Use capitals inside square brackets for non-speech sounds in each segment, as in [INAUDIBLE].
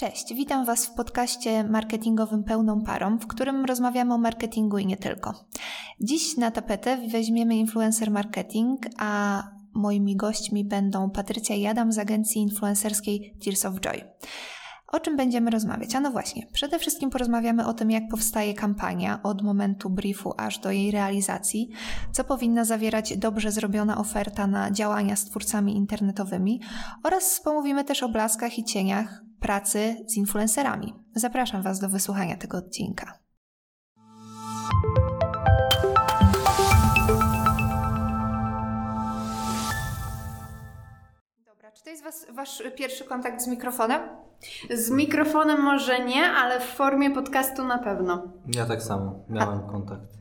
Cześć, witam Was w podcaście marketingowym Pełną Parą, w którym rozmawiamy o marketingu i nie tylko. Dziś na tapetę weźmiemy influencer marketing, a moimi gośćmi będą Patrycja i Adam z agencji influencerskiej Tears of Joy. O czym będziemy rozmawiać? A no właśnie, przede wszystkim porozmawiamy o tym, jak powstaje kampania od momentu briefu aż do jej realizacji, co powinna zawierać dobrze zrobiona oferta na działania z twórcami internetowymi oraz pomówimy też o blaskach i cieniach pracy z influencerami. Zapraszam Was do wysłuchania tego odcinka. Dobra, czy to jest was, Wasz pierwszy kontakt z mikrofonem? Z mikrofonem może nie, ale w formie podcastu na pewno. Ja tak samo, miałem A. kontakt.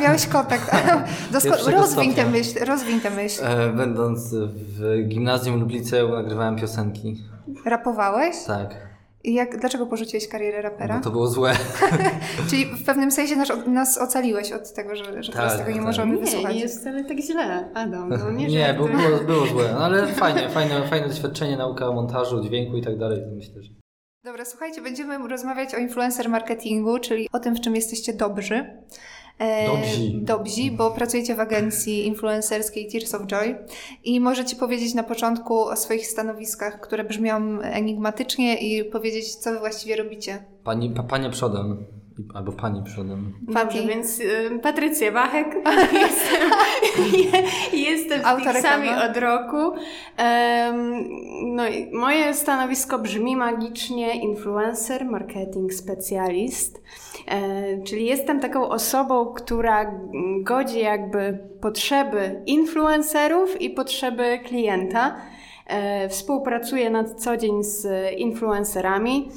Miałeś kontakt. [LAUGHS] Dosko- rozwiń tę myśl, rozwiń tę myśl. E, będąc w gimnazjum lub liceum nagrywałem piosenki. Rapowałeś? Tak. I jak, dlaczego porzuciłeś karierę rapera? No to było złe. [LAUGHS] Czyli w pewnym sensie nas, nas ocaliłeś od tego, że, że tak, tego nie tak. możemy nie, wysłuchać. Nie, jest wcale tak źle, Adam. No nie, [LAUGHS] nie było, było, było złe, no, ale fajnie, fajne, fajne doświadczenie, nauka montażu, dźwięku i tak dalej, myślę, że... Dobra, słuchajcie, będziemy rozmawiać o influencer marketingu, czyli o tym, w czym jesteście dobrzy. E, dobzi. Dobzi, bo pracujecie w agencji influencerskiej Tears of Joy i możecie powiedzieć na początku o swoich stanowiskach, które brzmią enigmatycznie i powiedzieć, co wy właściwie robicie. Pani, pa, panie przodem. Albo pani przodem. Dobrze, więc y, Patrycja Wachek. [LAUGHS] jestem, [LAUGHS] jestem z Pixami od roku. Um, no, moje stanowisko brzmi magicznie influencer, marketing specjalist. E, czyli jestem taką osobą, która godzi jakby potrzeby influencerów i potrzeby klienta. E, współpracuję na co dzień z influencerami,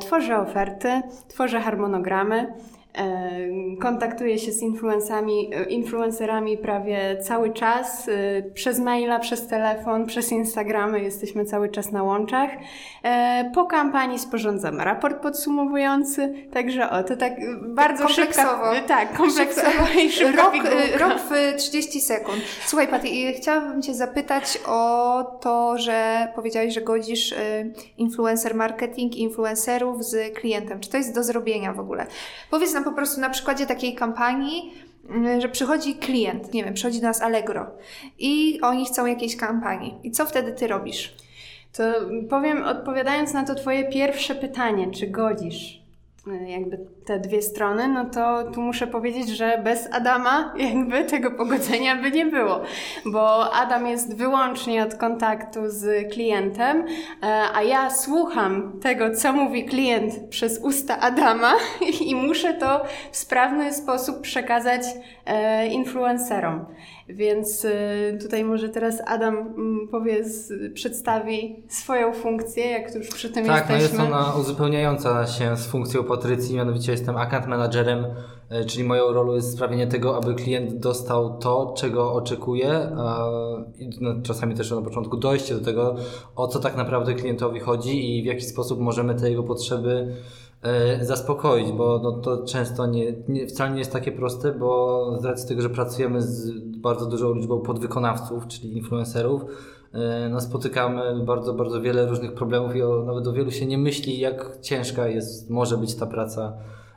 tworzę oferty, tworzę harmonogramy. Kontaktuję się z influencerami, influencerami prawie cały czas, y, przez maila, przez telefon, przez Instagramy, jesteśmy cały czas na łączach. E, po kampanii sporządzam raport podsumowujący, także o, to tak bardzo kompleksowo. szybko. Tak, kompleksowo [LAUGHS] i szybko rok, rok w 30 sekund. Słuchaj Paty, chciałabym Cię zapytać o to, że powiedziałeś, że godzisz influencer marketing, influencerów z klientem. Czy to jest do zrobienia w ogóle? Powiedz nam po prostu na przykładzie takiej kampanii, mm, że przychodzi klient, nie wiem, przychodzi do nas Allegro i oni chcą jakiejś kampanii. I co wtedy ty robisz? To powiem, odpowiadając na to Twoje pierwsze pytanie, czy godzisz jakby te dwie strony, no to tu muszę powiedzieć, że bez Adama jakby tego pogodzenia by nie było, bo Adam jest wyłącznie od kontaktu z klientem, e, a ja słucham tego, co mówi klient przez usta Adama [LAUGHS] i muszę to w sprawny sposób przekazać e, influencerom. Więc y, tutaj może teraz Adam mm, powie, przedstawi swoją funkcję, jak już przy tym tak, jesteśmy. Tak, no jest ona uzupełniająca się z funkcją Patrycji, mianowicie jestem account managerem, y, czyli moją rolą jest sprawienie tego, aby klient dostał to, czego oczekuje, i no, czasami też na początku dojście do tego, o co tak naprawdę klientowi chodzi i w jaki sposób możemy te jego potrzeby zaspokoić, bo no, to często nie, nie, wcale nie jest takie proste, bo z racji tego, że pracujemy z bardzo dużą liczbą podwykonawców, czyli influencerów, e, no, spotykamy bardzo, bardzo wiele różnych problemów i o, nawet o wielu się nie myśli, jak ciężka jest, może być ta praca,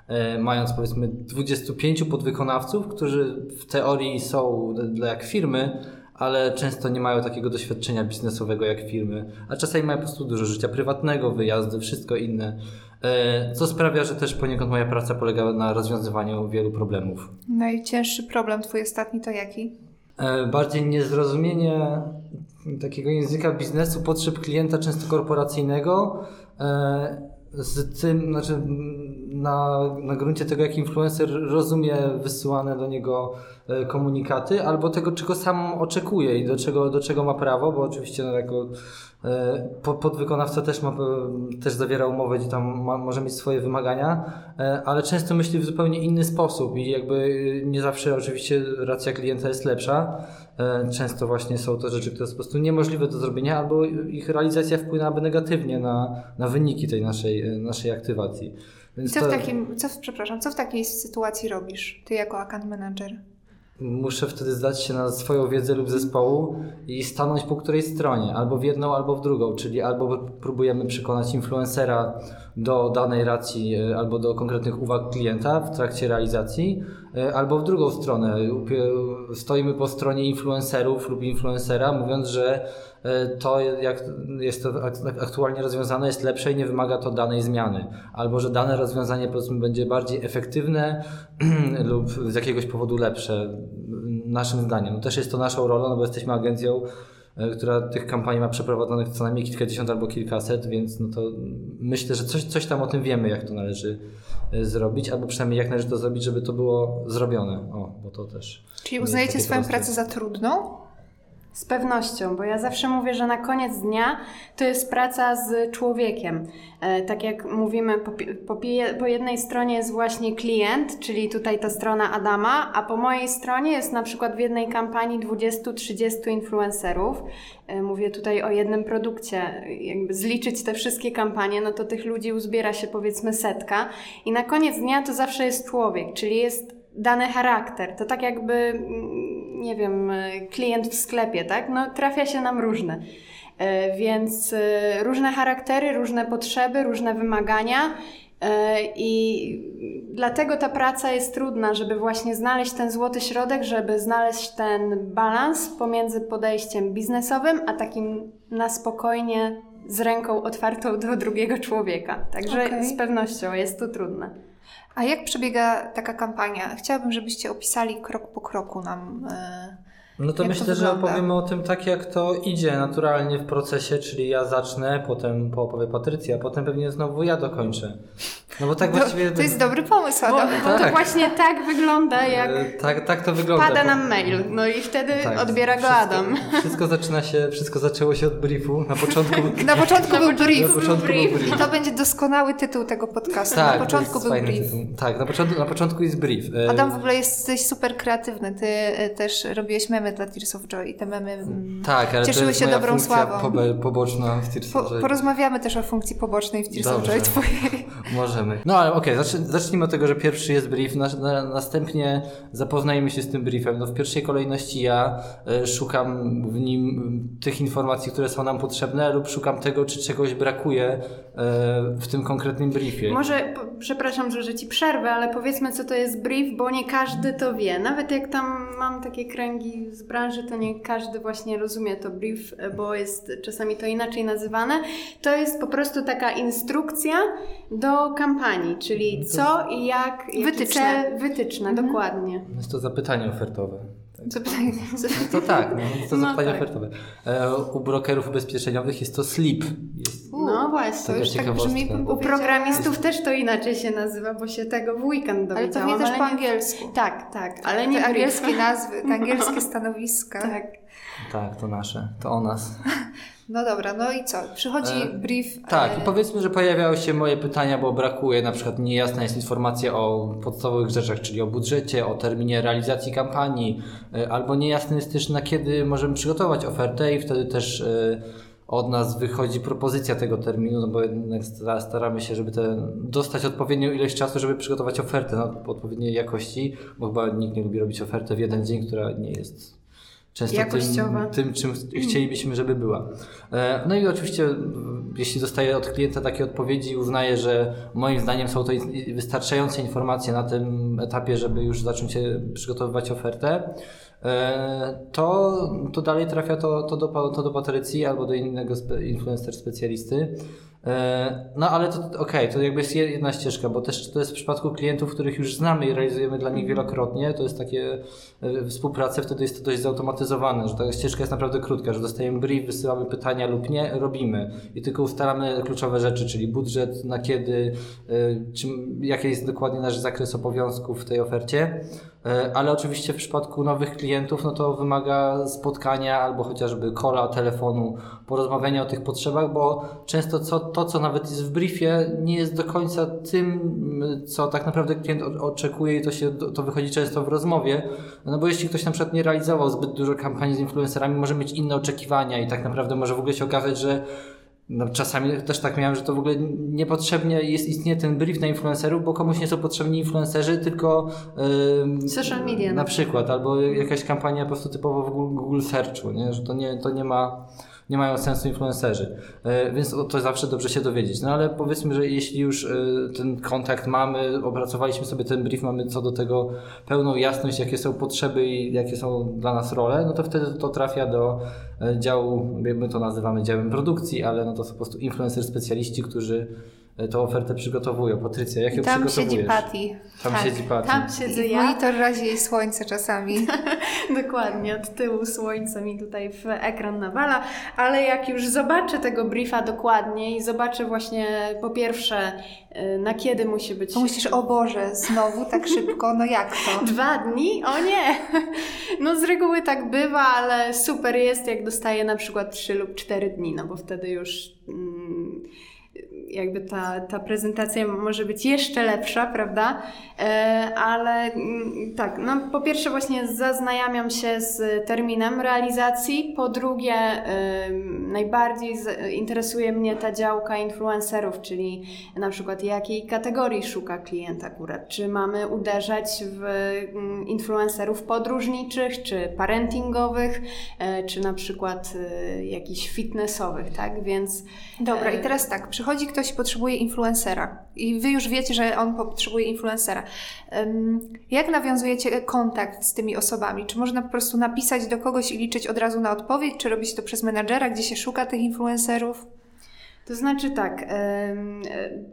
e, mając powiedzmy 25 podwykonawców, którzy w teorii są dla jak firmy, ale często nie mają takiego doświadczenia biznesowego jak firmy, a czasami mają po prostu dużo życia prywatnego, wyjazdy, wszystko inne. E, co sprawia, że też poniekąd moja praca polega na rozwiązywaniu wielu problemów. Najcięższy problem Twój ostatni to jaki? E, bardziej niezrozumienie takiego języka biznesu, potrzeb klienta, często korporacyjnego, e, z tym, znaczy na, na gruncie tego, jak influencer rozumie wysyłane do niego komunikaty, albo tego, czego sam oczekuje i do czego, do czego ma prawo, bo oczywiście no, jako E, podwykonawca też, ma, też zawiera umowę, gdzie tam ma, może mieć swoje wymagania, e, ale często myśli w zupełnie inny sposób i jakby nie zawsze oczywiście racja klienta jest lepsza. E, często właśnie są to rzeczy, które są po prostu niemożliwe do zrobienia, albo ich realizacja wpłynęłaby negatywnie na, na wyniki tej naszej, naszej aktywacji. Więc co, to... w takim, co, przepraszam, co w takiej sytuacji robisz, ty jako account manager? muszę wtedy zdać się na swoją wiedzę lub zespołu i stanąć po której stronie, albo w jedną, albo w drugą, czyli albo próbujemy przekonać influencera do danej racji, e, albo do konkretnych uwag klienta w trakcie realizacji, albo w drugą stronę. Stoimy po stronie influencerów lub influencera, mówiąc, że e, to, jak jest to aktualnie rozwiązane, jest lepsze i nie wymaga to danej zmiany. Albo, że dane rozwiązanie powiedzmy będzie bardziej efektywne [CLEARS THROAT] lub z jakiegoś powodu lepsze, naszym zdaniem. No też jest to naszą rolą, no bo jesteśmy agencją, która tych kampanii ma przeprowadzonych co najmniej kilkadziesiąt albo kilkaset, więc no to myślę, że coś, coś tam o tym wiemy, jak to należy zrobić, albo przynajmniej jak należy to zrobić, żeby to było zrobione. O, bo to też. Czyli uznajecie swoją proste. pracę za trudną? Z pewnością, bo ja zawsze mówię, że na koniec dnia to jest praca z człowiekiem. E, tak jak mówimy, po, po, po, jednej stronie jest właśnie klient, czyli tutaj ta strona Adama, a po mojej stronie jest na przykład w jednej kampanii 20-30 influencerów. E, mówię tutaj o jednym produkcie. Jakby zliczyć te wszystkie kampanie, no to tych ludzi uzbiera się powiedzmy setka. I na koniec dnia to zawsze jest człowiek, czyli jest dany charakter. To tak jakby, mm, nie wiem, klient w sklepie, tak? No, trafia się nam różne. E, więc e, różne charaktery, różne potrzeby, różne wymagania. I dlatego ta praca jest trudna, żeby właśnie znaleźć ten złoty środek, żeby znaleźć ten balans pomiędzy podejściem biznesowym, a takim na spokojnie, z ręką otwartą do drugiego człowieka. Także okay. z pewnością jest to trudne. A jak przebiega taka kampania? Chciałabym, żebyście opisali krok po kroku nam. Yy no to myślę, to że opowiemy o tym tak, jak to idzie naturalnie w procesie, czyli ja zacznę, potem poopowie Patrycja, potem pewnie znowu ja dokończę. No bo tak to, właściwie... To jest dobry pomysł, Adam. Bo, bo tak. to właśnie tak wygląda, jak e, tak, tak to wygląda. Pada nam mail, no i wtedy tak, odbiera go wszystko, Adam. Wszystko zaczyna się, wszystko zaczęło się od briefu. Na początku, [LAUGHS] na początku, był, brief. Na początku brief. był brief. To będzie doskonały tytuł tego podcastu. Tak, na początku był brief. Tytuł. Tak, na początku, na początku jest brief. E, Adam w ogóle jesteś super kreatywny. Ty e, też robiłeś memy dla Tears of Joy i te memy mm, tak, ale cieszyły się dobrą sławą. poboczna w Tears po, Porozmawiamy też o funkcji pobocznej w Tears of Joy twojej. [LAUGHS] Możemy. No ale okej, okay, zacznijmy od tego, że pierwszy jest brief, na, na, następnie zapoznajmy się z tym briefem. No w pierwszej kolejności ja y, szukam w nim tych informacji, które są nam potrzebne lub szukam tego, czy czegoś brakuje y, w tym konkretnym briefie. Może, po, przepraszam, że, że Ci przerwę, ale powiedzmy, co to jest brief, bo nie każdy to wie. Nawet jak tam mam takie kręgi z branży, to nie każdy właśnie rozumie to brief, bo jest czasami to inaczej nazywane. To jest po prostu taka instrukcja do kampanii, czyli co i jak. Wytyczne. Cel, wytyczne, mhm. dokładnie. Jest to zapytanie ofertowe. Zapytanie. No to tak, no, to no zapytanie tak. ofertowe. E, u brokerów ubezpieczeniowych jest to SLIP. Jest no właśnie, to już tak brzmi. U programistów też to inaczej się nazywa, bo się tego w weekend dowiedziałam. Ale to też po angielsku. Tak, tak. Ale nie te angielskie nazwy, [LAUGHS] angielskie stanowiska. Tak. Tak, to nasze, to o nas. [LAUGHS] No dobra, no i co? Przychodzi e, brief. Tak, e... i powiedzmy, że pojawiały się moje pytania, bo brakuje na przykład niejasna jest informacja o podstawowych rzeczach, czyli o budżecie, o terminie realizacji kampanii, e, albo niejasny jest też na kiedy możemy przygotować ofertę i wtedy też od nas wychodzi propozycja tego terminu, no bo jednak staramy się, żeby te, dostać odpowiednią ilość czasu, żeby przygotować ofertę no, odpowiedniej jakości, bo chyba nikt nie lubi robić ofertę w jeden dzień, która nie jest często tym, tym, czym chcielibyśmy, żeby była. E, no i oczywiście, jeśli dostaję od klienta takie odpowiedzi, uznaję, że moim zdaniem są to wystarczające informacje na tym etapie, żeby już zacząć przygotowywać ofertę, e, to, to dalej trafia to, to, do, to do Patrycji albo do innego influencer specjalisty. E, no ale to okej, okay, to jakby jest jedna ścieżka, bo też to jest w przypadku klientów, których już znamy i realizujemy dla nich wielokrotnie, to jest takie e, współprace, wtedy jest to dość zautomatyzowane, że ta ścieżka jest naprawdę krótka, że dostajemy brief, wysyłamy pytania lub nie, robimy i tylko ustalamy kluczowe rzeczy, czyli budżet, na kiedy, e, czym, jaki jest dokładnie nasz zakres obowiązków w tej ofercie. Ale oczywiście w przypadku nowych klientów, no to wymaga spotkania albo chociażby kola, telefonu, porozmawiania o tych potrzebach, bo często co, to, co nawet jest w briefie, nie jest do końca tym, co tak naprawdę klient oczekuje i to się, to wychodzi często w rozmowie, no bo jeśli ktoś na przykład nie realizował zbyt dużo kampanii z influencerami, może mieć inne oczekiwania i tak naprawdę może w ogóle się okazać, że no, czasami też tak miałem, że to w ogóle niepotrzebnie jest istnieje ten brief na influencerów, bo komuś nie są potrzebni influencerzy, tylko yy, social media. Na przykład, albo jakaś kampania po prostu typowo w Google Searchu, nie? że to nie, to nie ma nie mają sensu influencerzy. E, więc to zawsze dobrze się dowiedzieć. No ale powiedzmy, że jeśli już e, ten kontakt mamy, opracowaliśmy sobie ten brief, mamy co do tego pełną jasność, jakie są potrzeby i jakie są dla nas role, no to wtedy to trafia do e, działu, my to nazywamy działem produkcji, ale no to są po prostu influencer specjaliści, którzy tą ofertę przygotowują. Patrycja, jak ją tam przygotowujesz? Siedzi Patty. Tam tak, siedzi Patty. Tam siedzę ja. Monitor razi jej słońce czasami. [LAUGHS] Dokładnie, od tyłu słońce mi tutaj w ekran nawala, ale jak już zobaczę tego briefa dokładnie i zobaczę właśnie po pierwsze e, na kiedy musi być... To myślisz, o Boże, znowu tak [LAUGHS] szybko, no jak to? Dwa dni? O nie! No z reguły tak bywa, ale super jest jak dostaję na przykład trzy lub cztery dni, no bo wtedy już... Mm, jakby ta, ta prezentacja może być jeszcze lepsza, prawda? E, ale mm, tak, no po pierwsze właśnie zaznajamiam się z terminem realizacji, po drugie najbardziej interesuje mnie ta działka influencerów, czyli na przykład jakiej kategorii szuka klient akurat, czy mamy uderzać w mm, influencerów podróżniczych, czy parentingowych, e, czy na przykład e, jakichś fitnessowych, tak? Więc... Dobra, i teraz tak, przychodzi ktoś ktoś potrzebuje influencera i wy już wiecie, że on potrzebuje influencera. Jak nawiązujecie kontakt z tymi osobami? Czy można po prostu napisać do kogoś i liczyć od razu na odpowiedź, czy robić to przez menadżera, gdzie się szuka tych influencerów? To znaczy tak,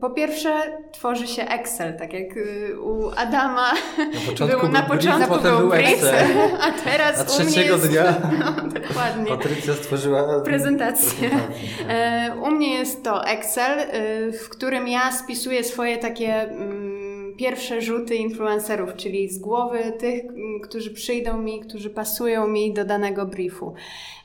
po pierwsze tworzy się Excel, tak jak y, u Adama na początku był, na początku był, był Excel, [LAUGHS] a teraz a trzeciego u mnie dnia jest, [LAUGHS] no, dokładnie. Patrycja stworzyła prezentację. E, u mnie jest to Excel, y, w którym ja spisuję swoje takie mm, pierwsze rzuty influencerów, czyli z głowy tych, którzy przyjdą mi, którzy pasują mi do danego briefu.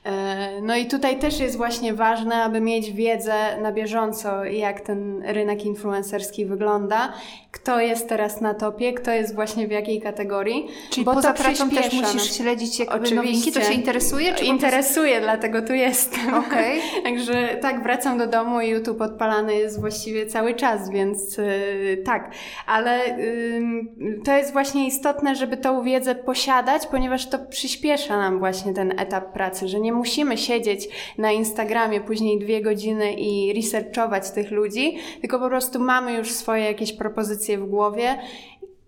E, no i tutaj też jest właśnie ważne, aby mieć wiedzę na bieżąco, jak ten rynek influencerski wygląda, kto jest teraz na topie, kto jest właśnie w jakiej kategorii. Czyli bo poza pracą też musisz śledzić jakby Oczywiście. nowinki, to się interesuje? Czy interesuje, prostu... dlatego tu jestem. Okay. [LAUGHS] Także tak, wracam do domu i YouTube odpalany jest właściwie cały czas, więc yy, tak. Ale yy, to jest właśnie istotne, żeby tą wiedzę posiadać, ponieważ to przyspiesza nam właśnie ten etap pracy, że nie musimy siedzieć na Instagramie później dwie godziny i researchować tych ludzi, tylko po prostu mamy już swoje jakieś propozycje w głowie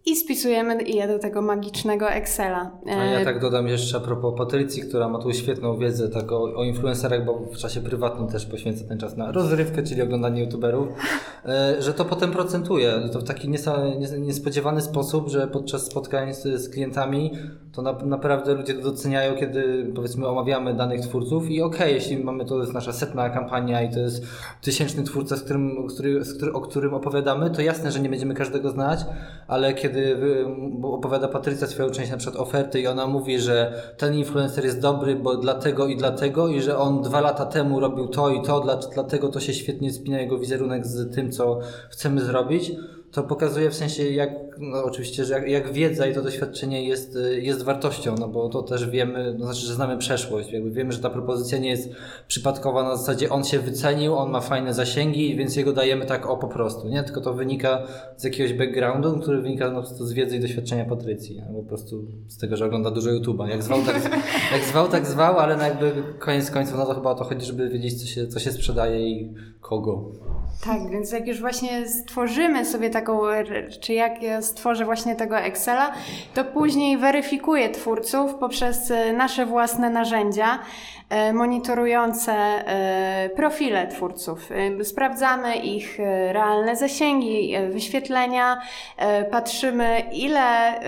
i spisujemy je do tego magicznego Excela. A ja e, tak dodam jeszcze a propos Patrycji, która ma tu świetną wiedzę tak o, o influencerach, bo w czasie prywatnym też poświęca ten czas na rozrywkę, czyli oglądanie youtuberów, e, że to potem procentuje to w taki niespodziewany sposób, że podczas spotkań z, z klientami to na, naprawdę ludzie to doceniają, kiedy powiedzmy omawiamy danych twórców i okej, okay, jeśli mamy to jest nasza setna kampania i to jest tysięczny twórca, z którym, który, z który, o którym opowiadamy, to jasne, że nie będziemy każdego znać, ale kiedy opowiada Patrycja swoją część na przykład oferty i ona mówi, że ten influencer jest dobry, bo dlatego i dlatego i że on dwa lata temu robił to i to, dlatego to się świetnie spina jego wizerunek z tym, co chcemy zrobić, to pokazuje w sensie, jak, no oczywiście, że jak, jak, wiedza i to doświadczenie jest, jest wartością, no bo to też wiemy, znaczy, że znamy przeszłość, jakby wiemy, że ta propozycja nie jest przypadkowa na zasadzie on się wycenił, on ma fajne zasięgi, więc jego dajemy tak o po prostu, nie? Tylko to wynika z jakiegoś backgroundu, który wynika no, z wiedzy i doświadczenia Patrycji, no, po prostu z tego, że ogląda dużo YouTube'a. Jak zwał, tak, [LAUGHS] jak zwał, tak zwał, ale no jakby koniec końców, no to chyba o to chodzi, żeby wiedzieć, co się, co się sprzedaje i kogo. Tak, więc jak już właśnie stworzymy sobie czy jak ja stworzę właśnie tego Excela, to później weryfikuję twórców poprzez e, nasze własne narzędzia. E, monitorujące e, profile twórców. Sprawdzamy ich realne zasięgi, wyświetlenia, patrzymy ile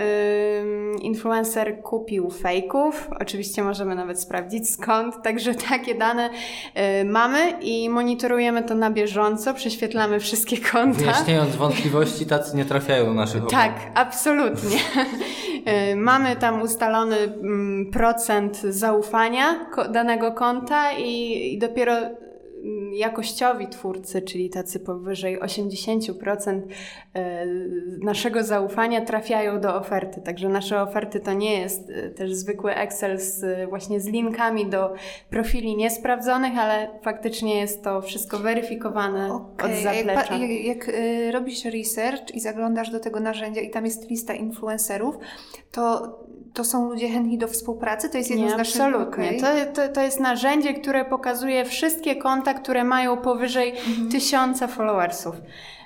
influencer kupił fejków. Oczywiście możemy nawet sprawdzić skąd, także takie dane mamy i monitorujemy to na bieżąco, prześwietlamy wszystkie konta. Wyjaśniając [LAUGHS] wątpliwości, tacy nie trafiają do naszych Tak, absolutnie. [LAUGHS] Mamy tam ustalony mm, procent zaufania danego konta i, i dopiero jakościowi twórcy, czyli tacy powyżej 80% e, naszego zaufania trafiają do oferty. Także nasze oferty to nie jest e, też zwykły Excel z, właśnie z linkami do profili niesprawdzonych, ale faktycznie jest to wszystko weryfikowane okay. od zaplecza. Jak, jak, jak robisz research i zaglądasz do tego narzędzia i tam jest lista influencerów, to to są ludzie chętni do współpracy? To jest jedno Nie, z naszych... Absolutnie. Okay. To, to, to jest narzędzie, które pokazuje wszystkie konta, które mają powyżej mhm. tysiąca followersów.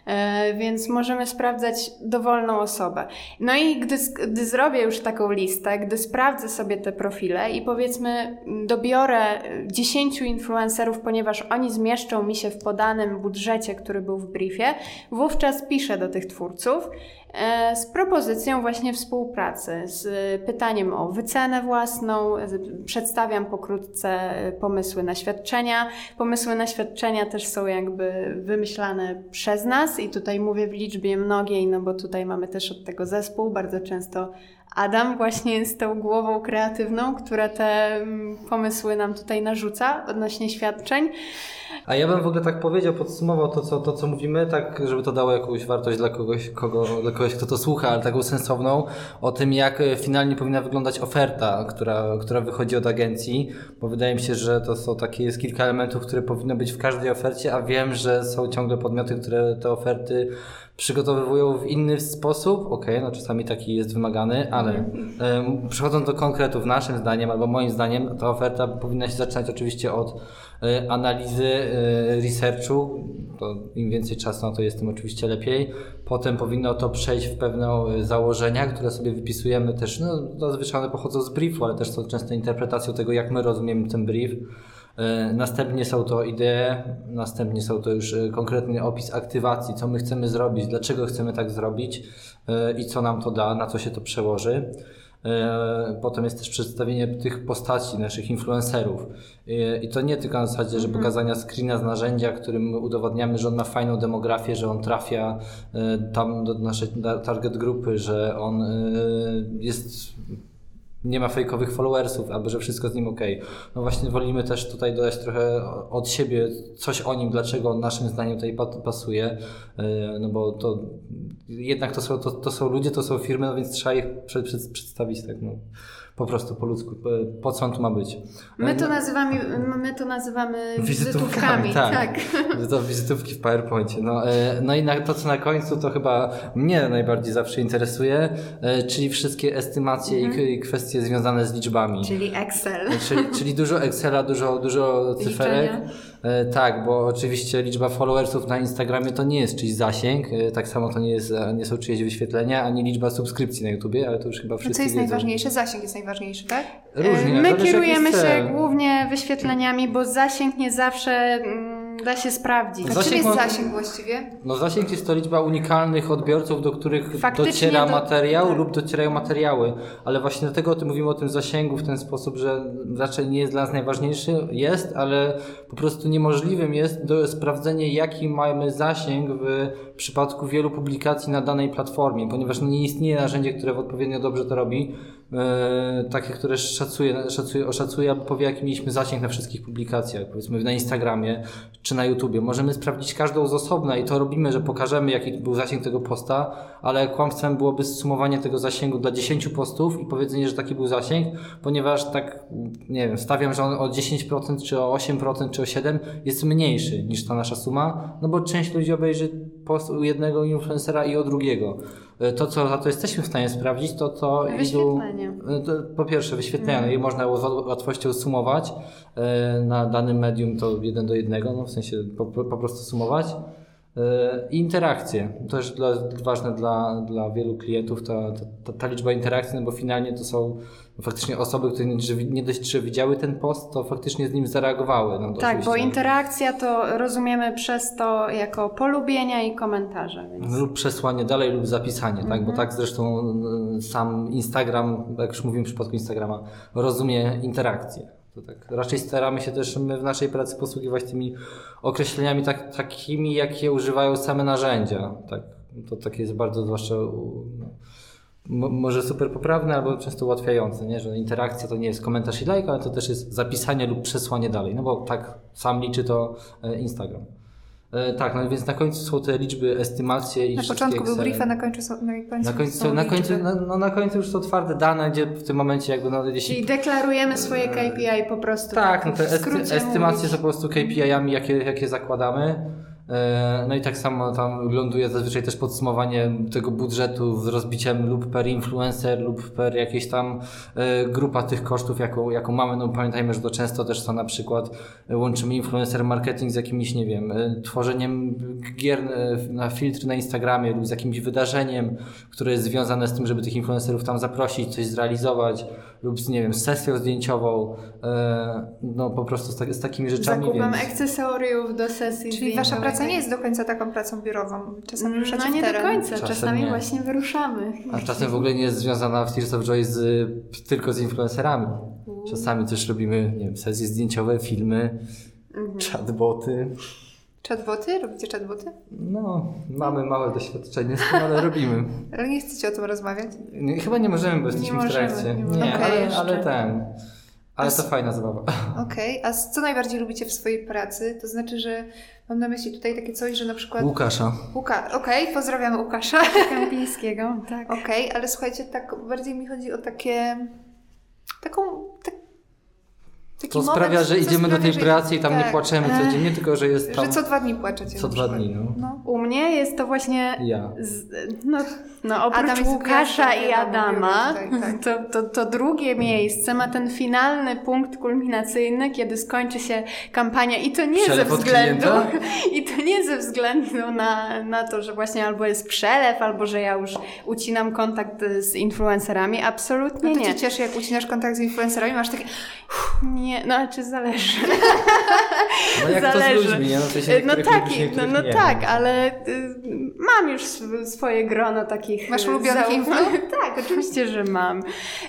E, więc możemy sprawdzać dowolną osobę. No i gdy, gdy zrobię już taką listę, gdy sprawdzę sobie te profile i powiedzmy dobiorę 10 influencerów, ponieważ oni zmieszczą mi się w podanym budżecie, który był w briefie, wówczas piszę do tych twórców E, z propozycją właśnie współpracy, z pytaniem o wycenę własną. Przedstawiam pokrótce pomysły na świadczenia. Pomysły na świadczenia też są jakby wymyślane przez nas i tutaj mówię w liczbie mnogiej, no bo tutaj mamy też od tego zespół. Bardzo często Adam właśnie jest tą głową kreatywną, która te mm, pomysły nam tutaj narzuca odnośnie świadczeń. A ja bym w ogóle tak powiedział, podsumował to, co, to, co mówimy, tak, żeby to dało jakąś wartość dla kogoś, kogo, dla kogoś, kto to słucha, ale taką sensowną, o tym, jak e, finalnie powinna wyglądać oferta, która, która wychodzi od agencji, bo wydaje mi się, że to są takie, jest kilka elementów, które powinno być w każdej ofercie, a wiem, że są ciągle podmioty, które te oferty przygotowywują w inny sposób, okej, okay, no czasami taki jest wymagany, ale mm. przechodząc do konkretów, naszym zdaniem, albo moim zdaniem, ta oferta powinna się zaczynać oczywiście od y, analizy, y, researchu, to im więcej czasu na to jest, tym oczywiście lepiej. Potem powinno to przejść w pewne założenia, które sobie wypisujemy też, no zazwyczaj one pochodzą z briefu, ale też są często interpretacją tego, jak my rozumiemy ten brief. E, następnie są to idee, następnie są to już e, konkretny opis aktywacji, co my chcemy zrobić, dlaczego chcemy tak zrobić e, i co nam to da, na co się to przełoży. Potem jest też przedstawienie tych postaci, naszych influencerów. I to nie tylko na zasadzie, że mhm. pokazania screena z narzędzia, którym udowodniamy, że on ma fajną demografię, że on trafia tam do naszej target grupy, że on jest nie ma fejkowych followersów, albo że wszystko z nim ok. No właśnie wolimy też tutaj dodać trochę od siebie coś o nim, dlaczego on naszym zdaniem tutaj pasuje, e, no bo to jednak to są, to, to są ludzie, to są firmy, no więc trzeba ich przed, przed, przedstawić tak, no po prostu po ludzku, po co on tu ma być. My to nazywamy, my to nazywamy wizytówkami. wizytówkami tak. tak. To wizytówki w PowerPoincie. No, e, no i na, to, co na końcu, to chyba mnie najbardziej zawsze interesuje, e, czyli wszystkie estymacje mhm. i kwestie związane z liczbami. Czyli Excel. Czyli, czyli dużo Excela, dużo, dużo cyferek. Liczenia. E, tak, bo oczywiście liczba followersów na Instagramie to nie jest czyjś zasięg, e, tak samo to nie, jest, e, nie są czyjeś wyświetlenia, ani liczba subskrypcji na YouTubie, ale to już chyba wszyscy Co jest wiedzą. najważniejsze? Zasięg jest najważniejszy, tak? Różnie. My kierujemy się głównie wyświetleniami, bo zasięg nie zawsze mm, Da się sprawdzić. A czym jest zasięg właściwie? No zasięg jest to liczba unikalnych odbiorców, do których Faktycznie dociera do... materiał tak. lub docierają materiały. Ale właśnie dlatego o tym mówimy o tym zasięgu w ten sposób, że raczej nie jest dla nas najważniejszy, jest, ale po prostu niemożliwym jest do sprawdzenie jaki mamy zasięg w przypadku wielu publikacji na danej platformie, ponieważ nie istnieje narzędzie, które odpowiednio dobrze to robi. E, takie, które szacuje, szacuje, oszacuje albo powie, jaki mieliśmy zasięg na wszystkich publikacjach, powiedzmy na Instagramie czy na YouTubie. Możemy sprawdzić każdą z osobna i to robimy, że pokażemy, jaki był zasięg tego posta, ale kłamstwem byłoby zsumowanie tego zasięgu dla 10 postów i powiedzenie, że taki był zasięg, ponieważ tak, nie wiem, stawiam, że on o 10% czy o 8% czy o 7% jest mniejszy niż ta nasza suma, no bo część ludzi obejrzy post u jednego influencera i o drugiego. E, to, co za to jesteśmy w stanie sprawdzić, to to wyświetlenie. Po pierwsze wyświetlenie, mm. je można łatwością sumować e, na danym medium to jeden do jednego, no w sensie po, po prostu sumować. E, interakcje. To też dla, ważne dla, dla wielu klientów, ta, ta, ta, liczba interakcji, no bo finalnie to są faktycznie osoby, które nie dość, że widziały ten post, to faktycznie z nim zareagowały. No, tak, bo interakcja to rozumiemy przez to jako polubienia i komentarze. Więc... Lub przesłanie dalej lub zapisanie, tak? Bo mhm. tak zresztą sam Instagram, jak już mówiłem w przypadku Instagrama, rozumie interakcję. To tak raczej staramy się też my w naszej pracy posługiwać tymi określeniami tak, takimi, jakie używają same narzędzia. Tak, to takie jest bardzo zwłaszcza no, może super poprawne, albo często ułatwiające, nie? że interakcja to nie jest komentarz i like, ale to też jest zapisanie lub przesłanie dalej, no bo tak sam liczy to e, Instagram. E, tak, no więc na końcu są te liczby, estymacje i Na początku był brief, a na końcu są, na końcu na końcu, są na końcu, no, no, na końcu już są twarde dane, gdzie w tym momencie jakby no, jeśli... Czyli deklarujemy swoje KPI po prostu. Tak, no te esty, estymacje są po prostu KPI-ami, jakie, jakie zakładamy. E, no i tak samo tam ląduje zazwyczaj też podsumowanie tego budżetu z rozbiciem lub per influencer, lub per jakieś tam e, grupa tych kosztów, jaką, jaką mamy. No pamiętajmy, że to często też są na przykład e, łączymy influencer marketing z jakimś, nie wiem, tworzeniem gier na filtry na Instagramie lub z jakimś wydarzeniem, które jest związane z tym, żeby tych influencerów tam zaprosić, coś zrealizować lub z, nie wiem, sesją zdjęciową, no po prostu z, tak, z takimi rzeczami. Zakupem więc... akcesoriów do sesji Czyli wasza praca nie jest do końca taką pracą biurową. Czasami mm, ruszacie No nie do końca, czasem czasami nie. właśnie wyruszamy. A czasem w ogóle nie jest związana w Tears of Joy z, tylko z influencerami. Czasami też robimy, nie wiem, sesje zdjęciowe, filmy, mhm. chatboty. Chatboty? Robicie chatboty? No, mamy małe doświadczenie z tym, ale robimy. [LAUGHS] Ale nie chcecie o tym rozmawiać? Nie, chyba nie możemy, bo jesteśmy nie w trakcie. Nie, nie okay, ale, ale ten. Ale to fajna zabawa. [LAUGHS] Okej, okay. a co najbardziej lubicie w swojej pracy? To znaczy, że mam na myśli tutaj takie coś, że na przykład... Łukasza. Łuka... Okej, okay, pozdrawiamy Łukasza. Kępińskiego, tak. Okej, okay, ale słuchajcie, tak bardziej mi chodzi o takie... Taką... Tak, Taki to sprawia, że idziemy do tej pracy i tam tak. nie płaczemy codziennie, tylko że jest tam... Że co dwa dni płaczecie. Co dwa dni, no. no. U mnie jest to właśnie... Ja. Z, no, no oprócz Adam Łukasza i Adama, tak, [LAUGHS] tak. To, to, to drugie miejsce ma ten finalny punkt kulminacyjny, kiedy skończy się kampania i to nie przelew ze względu... [LAUGHS] I to nie ze względu na, na to, że właśnie albo jest przelew, albo że ja już ucinam kontakt z influencerami. Absolutnie no to nie. To cię cieszy, jak ucinasz kontakt z influencerami, masz takie... Nie, nie, no ale czy zależy? No jak zależy. to z ludźmi, nie? No, to się no tak, no, no tak, ale y, mam już swoje grono takich... Masz ulubionych influ? [LAUGHS] tak, oczywiście, że mam.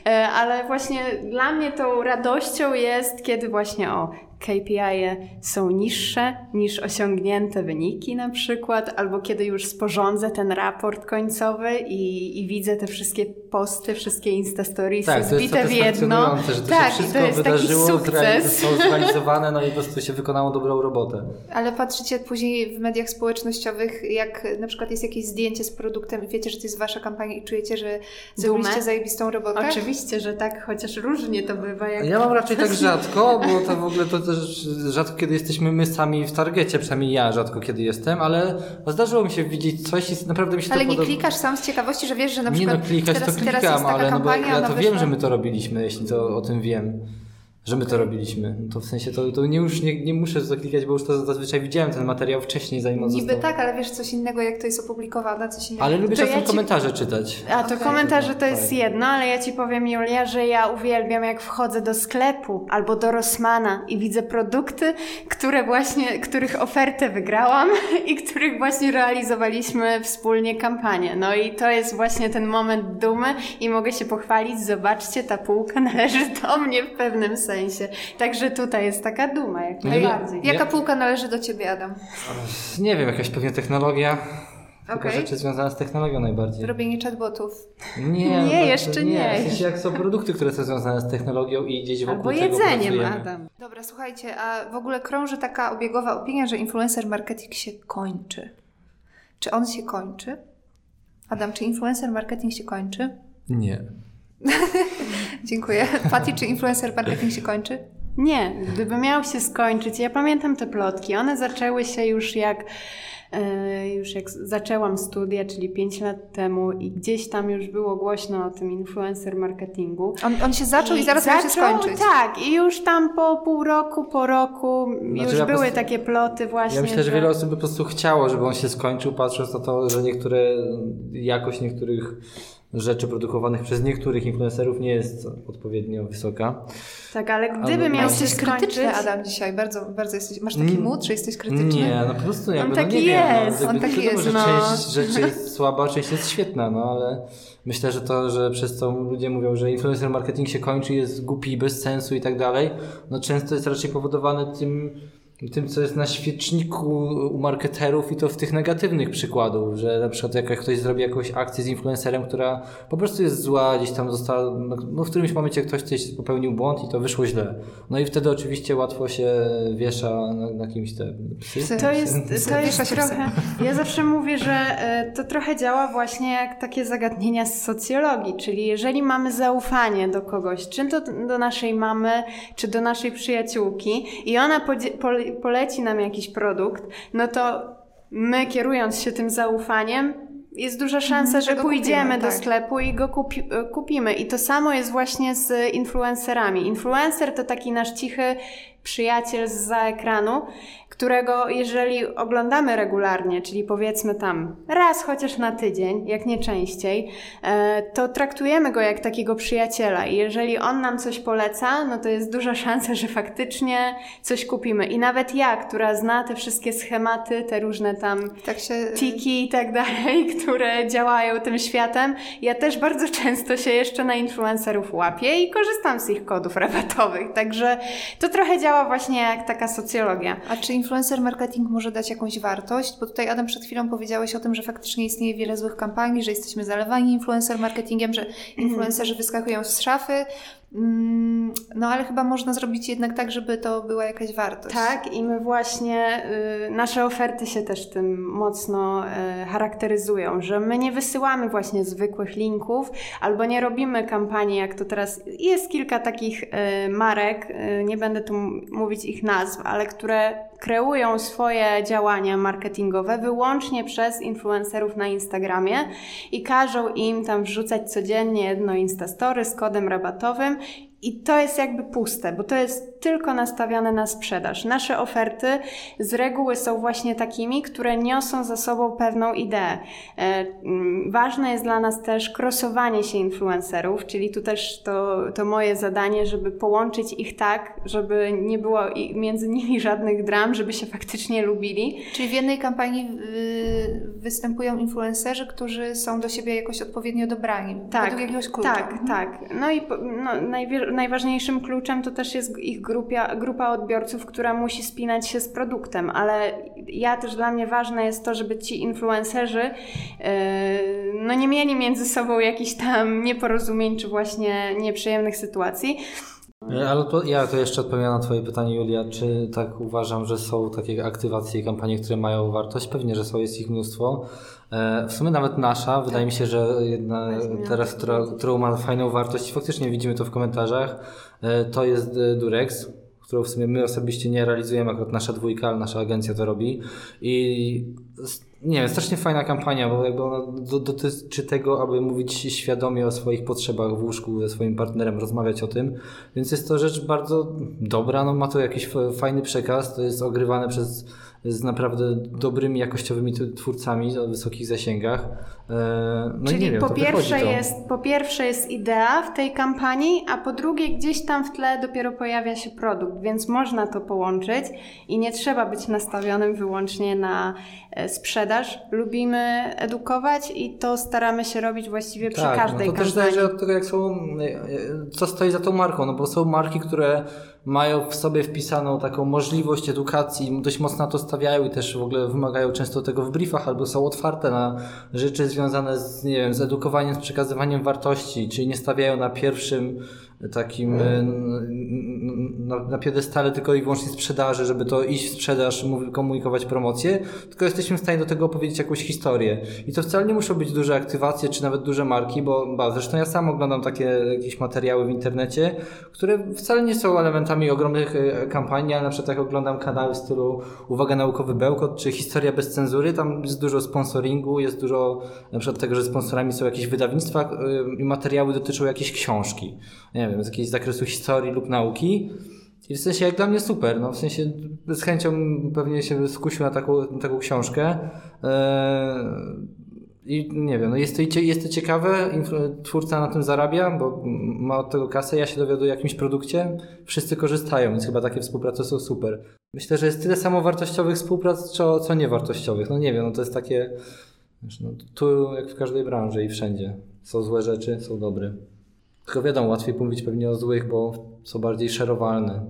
E, ale właśnie dla mnie tą radością jest, kiedy właśnie o, KPI -e są niższe niż osiągnięte wyniki na przykład, albo kiedy już sporządzę ten raport końcowy i, i widzę te wszystkie posty, wszystkie Instastories tak, zbite w jedno. Że to tak, się wszystko to jest wydarzyło, taki sukces. zostało zrealizowane, no i po prostu się wykonało dobrą robotę. Ale patrzycie później w mediach społecznościowych, jak na przykład jest jakieś zdjęcie z produktem i wiecie, że to jest wasza kampania i czujecie, że zrobiliście zajebistą robotę? Oczywiście, że tak, chociaż różnie to bywa. Jak... Ja mam raczej tak rzadko, bo to w ogóle to też rzadko kiedy jesteśmy my sami w targecie, przynajmniej ja rzadko kiedy jestem, ale zdarzyło mi się widzieć coś i naprawdę mi się ale to Ale nie klikasz sam z ciekawości, że wiesz, że na przykład Nie no, klikać teraz, to klikam, ale no bo ja to wiem, że my to robiliśmy, jeśli to o tym wiem że my to robiliśmy. No to w sensie to, to nie już nie, nie muszę zaklikać, bo już to zazwyczaj widziałem ten materiał wcześniej, zanim on Niby został. tak, ale wiesz coś innego, jak to jest opublikowane, coś innego. Ale lubię czasem ja ci... komentarze czytać. A to okay. komentarze to jest jedno, ale ja ci powiem Julia, że ja uwielbiam jak wchodzę do sklepu albo do Rossmana i widzę produkty, które właśnie, których ofertę wygrałam [LAUGHS] i których właśnie realizowaliśmy wspólnie kampanię. No i to jest właśnie ten moment dumy i mogę się pochwalić, zobaczcie, ta półka [LAUGHS] należy do mnie w pewnym sensie sensie. Także tutaj jest taka duma, jak najbardziej. Jaka półka należy do Ciebie, Adam? Nie wiem, jakaś pewnie technologia. Okay. Tylko rzeczy związane z technologią najbardziej. Robienie chatbotów. Nie, nie no jeszcze nie. nie. W sensie jak są produkty, które są związane z technologią i gdzieś wokół Albo tego jedzeniem, Adam. Dobra, słuchajcie, a w ogóle krąży taka obiegowa opinia, że influencer marketing się kończy. Czy on się kończy? Adam, czy influencer marketing się kończy? Nie. [LAUGHS] Dziękuję. Pati, czy influencer marketing się kończy? Nie, gdyby miał się skończyć, ja pamiętam te plotki, one zaczęły się już jak e, już jak zaczęłam studia, czyli 5 lat temu i gdzieś tam już było głośno o tym influencer marketingu. On, on się zaczął i, i zaraz zaczął, miał się skończyć. Tak, i już tam po pół roku, po roku znaczy, już ja były prostu, takie ploty właśnie. Ja myślę, że, że wiele osób by po prostu chciało, żeby on się skończył, patrząc na to, że niektóre, jakość niektórych rzeczy produkowanych przez niektórych influencerów nie jest odpowiednio wysoka. Tak, ale gdyby miał się jesteś krytyczny, Adam, dzisiaj. Bardzo, bardzo jesteś, masz taki mód, że jesteś krytyczny? Nie, no po prostu jakby, On no, taki nie jest, wiem, no, on taki jest, że no. część rzeczy [LAUGHS] jest słaba, część jest świetna, no ale myślę, że to, że przez co ludzie mówią, że influencer marketing się kończy, jest głupi, bez sensu i tak dalej, no często jest raczej powodowane tym, tym, co jest na świeczniku u marketerów i to w tych negatywnych przykładów, że na przykład jak ktoś zrobi jakąś akcję z influencerem, która po prostu jest zła, gdzieś tam została, no w którymś momencie ktoś coś popełnił błąd i to wyszło źle. No i wtedy oczywiście łatwo się wiesza na, na kimś te psy. To jest, to jest trochę, ja zawsze mówię, że e, to trochę działa właśnie jak takie zagadnienia z socjologii, czyli jeżeli mamy zaufanie do kogoś, czy to do naszej mamy, czy do naszej przyjaciółki i ona poleci nam jakiś produkt, no to my kierując się tym zaufaniem, jest duża szansa, że pójdziemy kupimy, do tak. sklepu i go kupi, kupimy. I to samo jest właśnie z influencerami. Influencer to taki nasz cichy przyjaciel za ekranu, którego jeżeli oglądamy regularnie, czyli powiedzmy tam raz chociaż na tydzień, jak nie częściej, e, to traktujemy go jak takiego przyjaciela i jeżeli on nam coś poleca, no to jest duża szansa, że faktycznie coś kupimy. I nawet ja, która zna te wszystkie schematy, te różne tam tak się... tiki i tak dalej, [LAUGHS] które działają tym światem, ja też bardzo często się jeszcze na influencerów łapię i korzystam z ich kodów rabatowych. Także to trochę działa właśnie jak taka socjologia. A czy influencer marketing może dać jakąś wartość? Bo tutaj Adam przed chwilą powiedziałeś o tym, że faktycznie istnieje wiele złych kampanii, że jesteśmy zalewani influencer marketingiem, że mhm. influencerzy wyskakują z szafy, no ale chyba można zrobić jednak tak, żeby to była jakaś wartość. Tak, i my właśnie, y, nasze oferty się też tym mocno y, charakteryzują, że my nie wysyłamy właśnie zwykłych linków, albo nie robimy kampanii, jak to teraz. Jest kilka takich y, marek, nie będę tu mówić ich nazw, ale które kreują swoje działania marketingowe wyłącznie przez influencerów na Instagramie i każą im tam wrzucać codziennie jedno Instastory z kodem rabatowym i to jest jakby puste, bo to jest tylko nastawiane na sprzedaż. Nasze oferty z reguły są właśnie takimi, które niosą za sobą pewną ideę. E, mm, ważne jest dla nas też krosowanie się influencerów, czyli tu też to, to moje zadanie, żeby połączyć ich tak, żeby nie było między nimi żadnych dram, żeby się faktycznie lubili. Czyli w jednej kampanii występują influencerzy, którzy są do siebie jakoś odpowiednio dobrani, tak, według jakiegoś klucza. Tak, tak. No i no, najważniejszym kluczem to też jest ich grupia, grupa odbiorców, która musi spinać się z produktem, ale ja też dla mnie ważne jest to, żeby ci influencerzy yy, no nie mieli między sobą jakichś tam nieporozumień czy właśnie nieprzyjemnych sytuacji. Ale to, ja to jeszcze odpowiem na Twoje pytanie, Julia. Czy tak uważam, że są takie aktywacje i kampanie, które mają wartość? Pewnie, że są, jest ich mnóstwo. E, w sumie nawet nasza, wydaje mi się, że jedna teraz, która, którą ma fajną wartość, faktycznie widzimy to w komentarzach, e, to jest e, Durex, którą w sumie my osobiście nie realizujemy, akurat nasza dwójka, ale nasza agencja to robi. I nie wiem, strasznie fajna kampania, bo jakby ona dotyczy tego, aby mówić świadomie o swoich potrzebach w łóżku ze swoim partnerem, rozmawiać o tym. Więc jest to rzecz bardzo dobra, no ma to jakiś fajny przekaz, to jest ogrywane przez z naprawdę dobrymi, jakościowymi twórcami o wysokich zasięgach. E, no Czyli wiem, po, pierwsze jest, po pierwsze jest idea w tej kampanii, a po drugie gdzieś tam w tle dopiero pojawia się produkt, więc można to połączyć i nie trzeba być nastawionym wyłącznie na e, sprzedaż. Lubimy edukować i to staramy się robić właściwie przy tak, każdej no to kampanii. To też zależy od tego, jak są, e, co stoi za tą marką, no bo są marki, które mają w sobie wpisaną taką możliwość edukacji, dość mocno na to stawiają i też w ogóle wymagają często tego w briefach, albo są otwarte na rzeczy związane z, nie wiem, z edukowaniem, z przekazywaniem wartości, czyli nie stawiają na pierwszym takim e, na, na piedestale tylko i wyłącznie sprzedaży, żeby to iść w sprzedaż, komunikować promocję, tylko jesteśmy w stanie do tego opowiedzieć jakąś historię. I to wcale nie muszą być duże aktywacje, czy nawet duże marki, bo ba, zresztą ja sam oglądam takie jakieś materiały w internecie, które wcale nie są elementami ogromnych e, kampanii, ale na przykład jak oglądam kanały w stylu Uwaga Naukowy Bełkot, czy Historia bez cenzury, tam jest dużo sponsoringu, jest dużo na przykład tego, że sponsorami są jakieś wydawnictwa e, i materiały dotyczą jakiejś książki. Nie wiem, wiem, z jakiegoś zakresu historii lub nauki. I w sensie jak dla mnie super, no w sensie z chęcią pewnie się skusił na taką, na taką książkę. Eee, I nie wiem, no jest, to, jest to ciekawe, twórca na tym zarabia, bo ma od tego kasę, ja się dowiaduję o jakimś produkcie, wszyscy korzystają, więc chyba takie współprace są super. Myślę, że jest tyle samo wartościowych współprac, co, co niewartościowych. No nie wiem, no to jest takie, no, tu jak w każdej branży i wszędzie. Są złe rzeczy, są dobre. Tylko wiadomo, łatwiej mówić pewnie o złych, bo są bardziej szerowalne.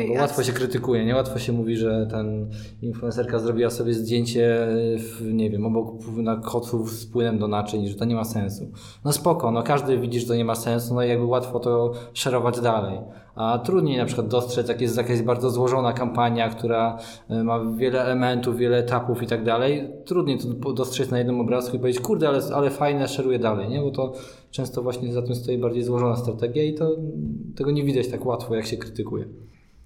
Mhm. No, łatwo się krytykuje, nie? Łatwo się mówi, że ten influencerka zrobiła sobie zdjęcie, w, nie wiem, obok na kotów z płynem do naczyń, że to nie ma sensu. No spoko, no każdy widzi, że to nie ma sensu, no i jakby łatwo to szerować dalej. A trudniej na przykład dostrzec, jak jest jakaś bardzo złożona kampania, która e, ma wiele elementów, wiele etapów i tak dalej. Trudniej to dostrzec na jednym obrazku i powiedzieć, kurde, ale, ale fajne, szeruje dalej, nie? Bo to często właśnie za tym stoi bardziej złożona strategia i to tego nie widać tak łatwo, jak się krytykuje.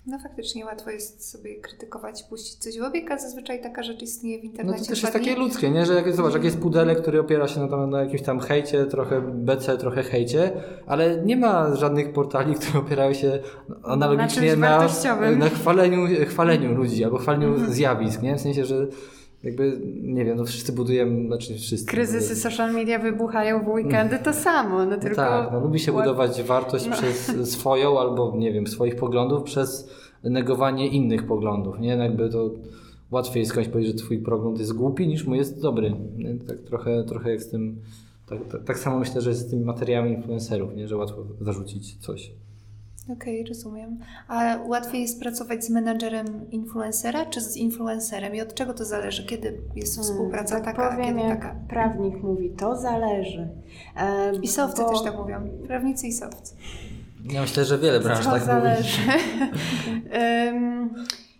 No faktycznie łatwo jest sobie krytykować, puścić coś w obieg, a zazwyczaj taka rzecz istnieje w internecie. No to też jest takie ludzkie, nie? że jak, zobacz, jak jest pudelek, który opiera się na, na jakimś tam hejcie, trochę BC, trochę hejcie, ale nie ma żadnych portali, [LAUGHS] które opierają się analogicznie na, na, na chwaleniu, chwaleniu ludzi albo chwaleniu mhm. zjawisk, nie? w sensie, że jakby, nie wiem, no wszyscy budujemy, znaczy wszyscy. Kryzysy social media wybuchają w weekendy, to samo. No, tylko... Tak, no, lubi się budować wartość no. przez swoją albo, nie wiem, swoich poglądów przez negowanie innych poglądów, nie? No jakby to łatwiej jest komuś powiedzieć, że twój pogląd jest głupi niż mój jest dobry. Nie? Tak trochę, trochę jak z tym, tak, tak, tak samo myślę, że jest z tymi materiałami influencerów, nie? Że łatwo zarzucić coś. Okej, okay, rozumiem. A łatwiej jest pracować z menadżerem influencera czy z influencerem? I od czego to zależy? Kiedy jest hmm, współpraca hmm, tak taka, powiem, kiedy jak taka? prawnik mówi, to zależy. Um, I sowcy bo... też tak mówią. Prawnicy i sowcy. Ja myślę, że wiele branż tak zależy. [LAUGHS] um,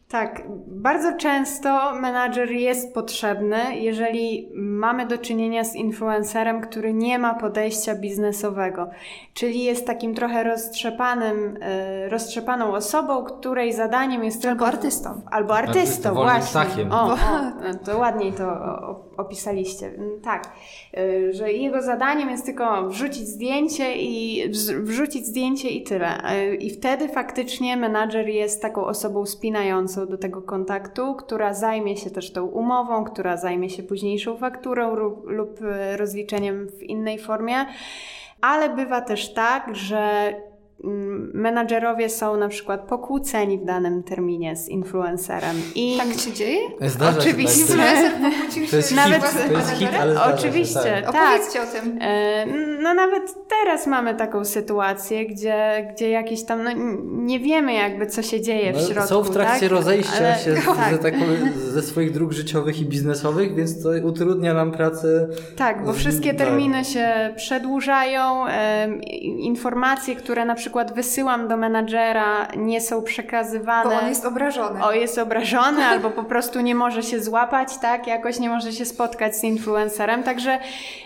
Tak, bardzo często menadżer jest potrzebny, jeżeli mamy do czynienia z influencerem, który nie ma podejścia biznesowego, czyli jest takim trochę roztrzepanym, e, roztrzepaną osobą, której zadaniem jest albo tylko... artystą. Albo artystą, właśnie. O, o, to ładniej to opisaliście. Mm, tak, e, że jego zadaniem jest tylko wrzucić zdjęcie i wrzucić zdjęcie i tyle. E, I wtedy faktycznie menadżer jest taką osobą spinającą do tego kontaktu, która zajmie się też tą umową, która zajmie się późniejszą fakturą lub rozliczeniem w innej formie. Ale bywa też tak, że menadżerowie są na przykład pokłóceni w danym terminie z influencerem. I tak się dzieje? Zdarza oczywiście. [LAUGHS] Się tak. To jest nawet, hit, to jest hit, ale Oczywiście, się, tak. tak. Opowiedzcie o tym. E, no nawet teraz mamy taką sytuację, gdzie, gdzie jakieś tam, no nie wiemy jakby co się dzieje no, w środku. Są w trakcie tak? rozejścia ale, się [LAUGHS] tak. ze, tak, ze swoich dróg życiowych i biznesowych, więc to utrudnia nam pracę. Tak, bo wszystkie tak. terminy się przedłużają, informacje, które na przykład przykład wysyłam do menadżera, nie są przekazywane. Bo on jest obrażony. O, jest obrażony, [LAUGHS] albo po prostu nie może się złapać, tak? Jakoś nie może się spotkać z influencerem. Także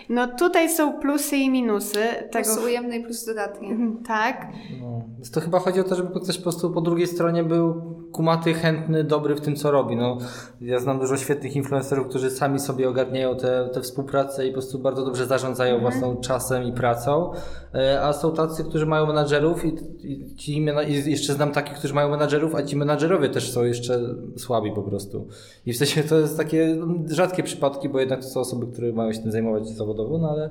no tutaj są plusy i minusy. Tego... Plus ujemny i plus dodatnie. Mhm, tak. No. To chyba chodzi o to, żeby ktoś po prostu po drugiej stronie był kumaty, chętny, dobry w tym, co robi. No, ja znam dużo świetnych influencerów, którzy sami sobie ogarniają tę współpracę i po prostu bardzo dobrze zarządzają mm. własną czasem i pracą. E, a są tacy, którzy mają menadżerów i, i, ci, i jeszcze znam takich, którzy mają menadżerów, a ci menadżerowie też są jeszcze słabi po prostu. I w sensie to jest takie rzadkie przypadki, bo jednak to są osoby, które mają się tym zajmować zawodowo, no ale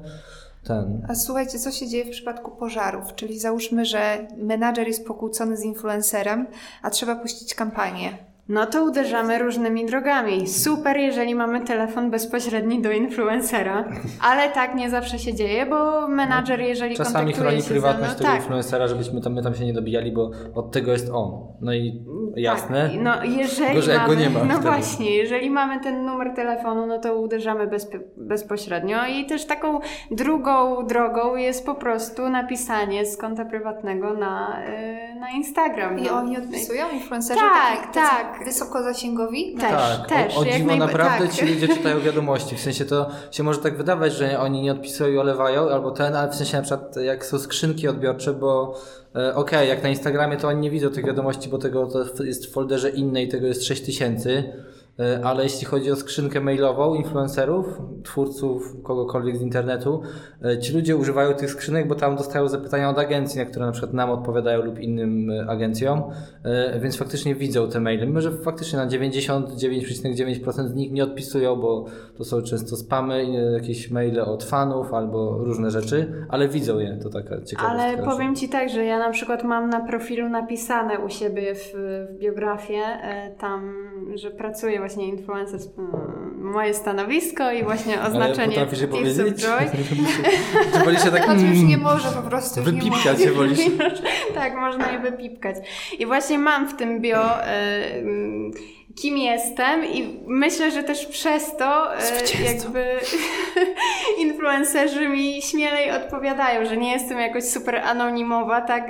ten. A słuchajcie, co się dzieje w przypadku pożarów? Czyli załóżmy, że menadżer jest pokłócony z influencerem, a trzeba puścić kampanię no to uderzamy różnymi drogami. Super, jeżeli mamy telefon bezpośredni do influencera, ale tak nie zawsze się dzieje, bo menadżer, jeżeli Czasami chroni prywatność tego tak. influencera, żebyśmy tam, my tam się nie dobijali, bo od tego jest on. No i jasne. Tak. No jeżeli Gorzej, mamy, go nie ma. No wtedy. właśnie, jeżeli mamy ten numer telefonu, no to uderzamy bezp bezpośrednio i też taką drugą drogą jest po prostu napisanie z konta prywatnego na, yy, na Instagram. I no. oni odpisują influencerzy? Tak, tak. Wysokozasięgowi? Też, tak, też. O, o dziwo naprawdę tak. ci ludzie czytają wiadomości. W sensie to się może tak wydawać, że oni nie odpisują i olewają, albo ten, ale w sensie na przykład jak są skrzynki odbiorcze, bo e, okej, okay, jak na Instagramie to oni nie widzą tych wiadomości, bo tego to jest w folderze innej, tego jest 6000 E, ale jeśli chodzi o skrzynkę mailową influencerów, twórców, kogokolwiek z internetu, e, ci ludzie używają tych skrzynek, bo tam dostają zapytania od agencji, na które na przykład nam odpowiadają lub innym e, agencjom, więc faktycznie widzą te maile. Mimo, że faktycznie na 99,9% z nich nie odpisują, bo to są często spamy, jakieś maile od fanów albo różne rzeczy, ale widzą je, to taka ciekawostka. Ale powiem Ci tak, że ja na przykład mam na profilu napisane u siebie w, w biografię tam, że pracuję właśnie influencer, moje stanowisko i właśnie oznaczenie Ale potrafisz powiedzieć? [LAUGHS] Czy woli się tak... Patrz, już nie może po prostu. Wypipkać się wolisz. [LAUGHS] tak, można je wypipkać. I właśnie mam w tym bio... Y, kim jestem i myślę, że też przez to e, jakby [LAUGHS] influencerzy mi śmielej odpowiadają, że nie jestem jakoś super anonimowa, tak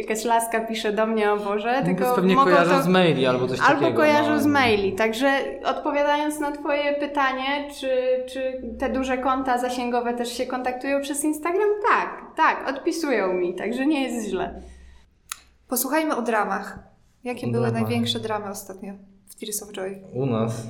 jakaś laska pisze do mnie o Boże, no, tylko pewnie kojarzą to... z maili albo coś albo takiego. Albo kojarzą no. z maili, także odpowiadając na twoje pytanie, czy, czy te duże konta zasięgowe też się kontaktują przez Instagram? Tak, tak, odpisują mi, także nie jest źle. Posłuchajmy o dramach. Jakie o były dramach. największe dramy ostatnio? Tears of Joy. U nas.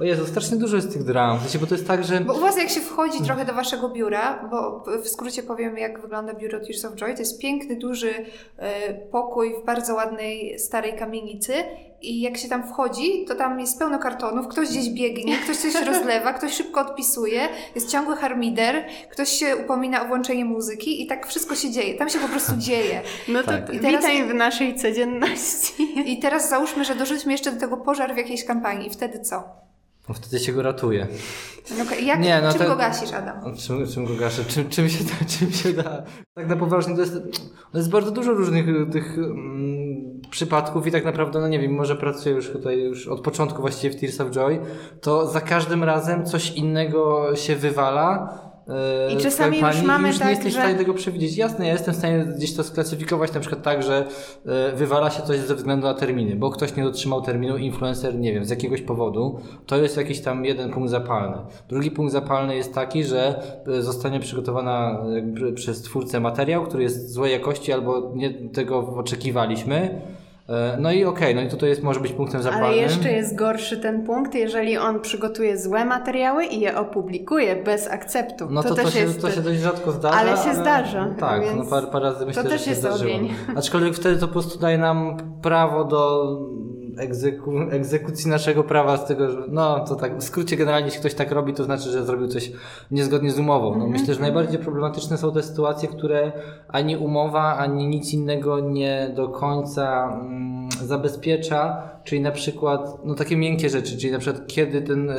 O Jezu, strasznie dużo jest tych dram. W bo to jest tak, że... Bo u Was jak się wchodzi trochę do Waszego biura, bo w skrócie powiem jak wygląda biuro Tears of Joy, to jest piękny, duży e, pokój w bardzo ładnej, starej kamienicy i jak się tam wchodzi, to tam jest pełno kartonów, ktoś gdzieś biegnie, ktoś coś [LAUGHS] rozlewa, ktoś szybko odpisuje, jest ciągły harmider, ktoś się upomina o włączenie muzyki i tak wszystko się dzieje. Tam się po prostu dzieje. No to tak. Teraz, witaj w naszej codzienności. I teraz załóżmy, że dorzućmy jeszcze do tego pożar w jakiejś kampanii. Wtedy co? No wtedy się go ratuje. Okay, jak, nie, no czym to, go gasisz, Adam? Czym, czym go gaszę? Czym, czym, się, da, czym się da? Tak na poważnie to jest, to jest bardzo dużo różnych tych mm, przypadków i tak naprawdę, no nie wiem, może pracuję już tutaj już od początku właściwie w Tears of Joy, to za każdym razem coś innego się wywala i czasami już mamy już tak, nie jesteś że... w stanie tego przewidzieć. Jasne, ja jestem w stanie gdzieś to sklasyfikować na przykład tak, że e, wywala się coś ze względu na terminy, bo ktoś nie dotrzymał terminu, influencer, nie wiem, z jakiegoś powodu. To jest jakiś tam jeden punkt zapalny. Drugi punkt zapalny jest taki, że e, zostanie przygotowana przez twórcę materiał, który jest złej jakości albo nie tego oczekiwaliśmy E, no i okej, okay, no i tutaj jest, może być punktem zapalnym. Ale jeszcze jest gorszy ten punkt, jeżeli on przygotuje złe materiały i je opublikuje bez akceptu. No to, to, to, się, jest... to się dość rzadko zdarza. Ale się ale... zdarza. Tak, no parę, parę razy myślę, to też że się jest zdarzyło. ogień. Aczkolwiek wtedy to po prostu daje nam prawo do egzeku egzekucji naszego prawa z tego, że no to tak w skrócie generalnie jeśli ktoś tak robi, to znaczy, że zrobił coś niezgodnie z umową. No, mhm. myślę, że najbardziej problematyczne są te sytuacje, które ani umowa, ani nic innego nie do końca mm, zabezpiecza, czyli na przykład no takie miękkie rzeczy, czyli na przykład kiedy ten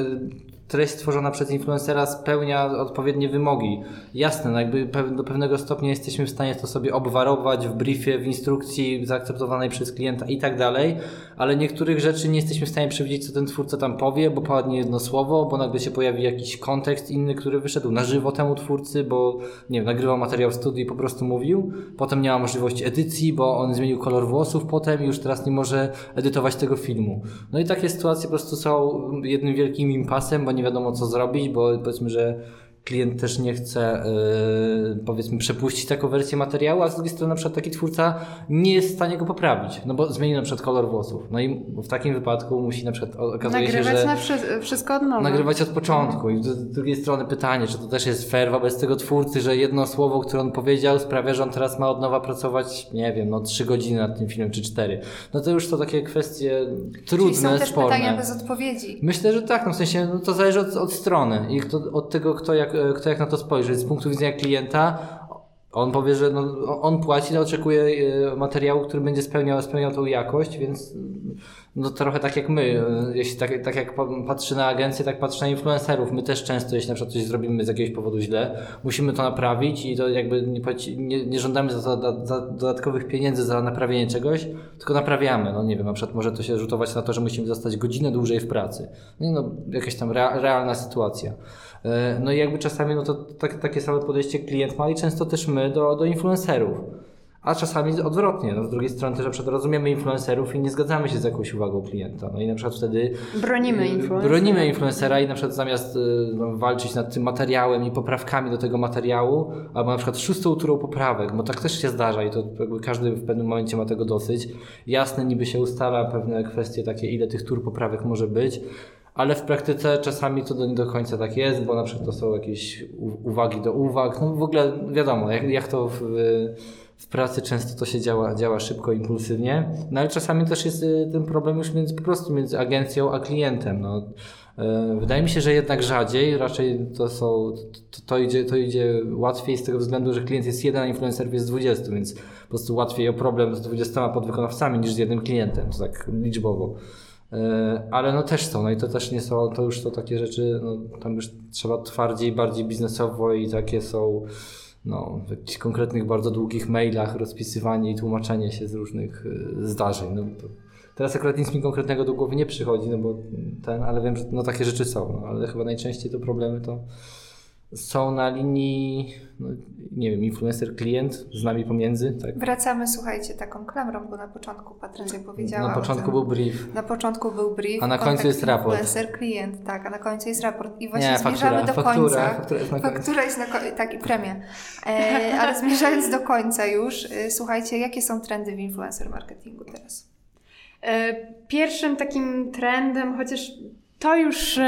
treść stworzona przez influencera spełnia odpowiednie wymogi. Jasne, no jakby do pewnego stopnia jesteśmy w stanie to sobie obwarować w briefie, w instrukcji zaakceptowanej przez klienta i tak dalej, ale niektórych rzeczy nie jesteśmy w stanie przewidzieć, co ten twórca tam powie, bo padnie jedno słowo, bo nagle się pojawi jakiś kontekst inny, który wyszedł na żywo temu twórcy, bo nie wiem, nagrywał materiał w studiu i po prostu mówił, potem nie ma możliwości edycji, bo on zmienił kolor włosów potem i już teraz nie może edytować tego filmu. No i takie sytuacje po prostu są jednym wielkim impasem, bo nie wiadomo co zrobić, bo powiedzmy, że klient też nie chce, yy, powiedzmy, przepuścić taką wersję materiału, a z drugiej strony na przykład taki twórca nie jest w stanie go poprawić, no bo zmienił na przykład kolor włosów. No i w takim wypadku musi na przykład okazuje Nagrywać się, że... na wszystko od nowa. Nagrywać od początku. I z drugiej strony pytanie, czy to też jest fair wobec tego twórcy, że jedno słowo, które on powiedział sprawia, że on teraz ma od nowa pracować, nie wiem, no trzy godziny nad tym filmem, czy cztery. No to już to takie kwestie trudne, Czyli są też sporne. pytania bez odpowiedzi. Myślę, że tak, no w sensie, no to zależy od, od strony i kto, od tego, kto jak kto jak na to spojrzy. Z punktu widzenia klienta, on powie, że no, on płaci, no, oczekuje e, materiału, który będzie spełniał, spełniał tą jakość, więc no trochę tak jak my, e, jeśli tak, tak jak patrzy na agencję, tak patrzy na influencerów. My też często, jeśli na przykład coś zrobimy z jakiegoś powodu źle, musimy to naprawić i to jakby nie, nie, nie żądamy za, za, za, dodatkowych pieniędzy za naprawienie czegoś, tylko naprawiamy. No nie wiem, na przykład może to się rzutować na to, że musimy zostać godzinę dłużej w pracy. No no, jakaś tam realna sytuacja. E, no i jakby czasami no to tak, takie samo podejście klient ma i często też my do, do influencerów. A czasami odwrotnie. No, z drugiej strony też przykład rozumiemy influencerów i nie zgadzamy się z jakąś uwagą klienta. No i na przykład wtedy bronimy y, influencera. Bronimy influencera i na przykład zamiast y, no, walczyć nad tym materiałem i poprawkami do tego materiału, albo na przykład szóstą turą poprawek, bo tak też się zdarza i to każdy w pewnym momencie ma tego dosyć. Jasne, niby się ustala pewne kwestie takie, ile tych tur poprawek może być, ale w praktyce czasami to nie do końca tak jest, bo na przykład to są jakieś uwagi do uwag. No w ogóle wiadomo, jak, jak to w, w pracy często to się działa, działa szybko, impulsywnie, no ale czasami też jest y, ten problem już między, po prostu między agencją a klientem. No. Y, wydaje mi się, że jednak rzadziej, raczej to są, to, to, idzie, to idzie łatwiej z tego względu, że klient jest jeden, a influencer jest 20, więc po prostu łatwiej o problem z 20 podwykonawcami niż z jednym klientem, to tak liczbowo. ale no też są, no i to też nie są, to już są takie rzeczy, no tam już trzeba twardziej, bardziej biznesowo i takie są no, w jakichś konkretnych, bardzo długich mailach rozpisywanie i tłumaczenie się z różnych zdarzeń. No, teraz akurat nic mi konkretnego do głowy nie przychodzi, no bo ten, ale wiem, że no, takie rzeczy są, no, ale chyba najczęściej to problemy to są na linii, no, nie wiem, influencer, klient z nami pomiędzy. Tak? Wracamy, słuchajcie, taką klamrą, bo na początku Patrycja powiedziała. Na początku był brief. Na początku był brief. A na końcu jest raport. Influencer, klient, tak, a na końcu jest raport. I właśnie nie, zmierzamy faktura, do faktura, końca. Faktura jest na końcu. Faktura jest na końcu, tak, i premia. E, ale zmierzając do końca już, e, słuchajcie, jakie są trendy w influencer marketingu teraz? E, pierwszym takim trendem, chociaż to już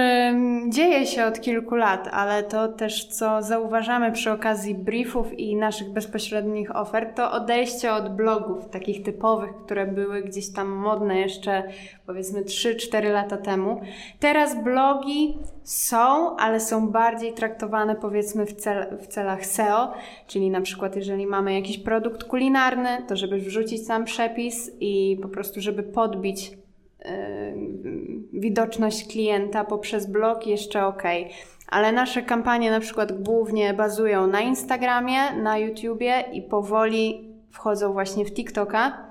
dzieje się od kilku lat, ale to też, co zauważamy przy okazji briefów i naszych bezpośrednich ofert, to odejście od blogów takich typowych, które były gdzieś tam modne jeszcze powiedzmy 3-4 lata temu. Teraz blogi są, ale są bardziej traktowane powiedzmy w, cel, w celach SEO, czyli na przykład jeżeli mamy jakiś produkt kulinarny, to żeby wrzucić tam przepis i po prostu żeby podbić widoczność klienta poprzez blog jeszcze ok. Ale nasze kampanie na przykład głównie bazują na Instagramie, na YouTubie i powoli wchodzą właśnie w TikToka.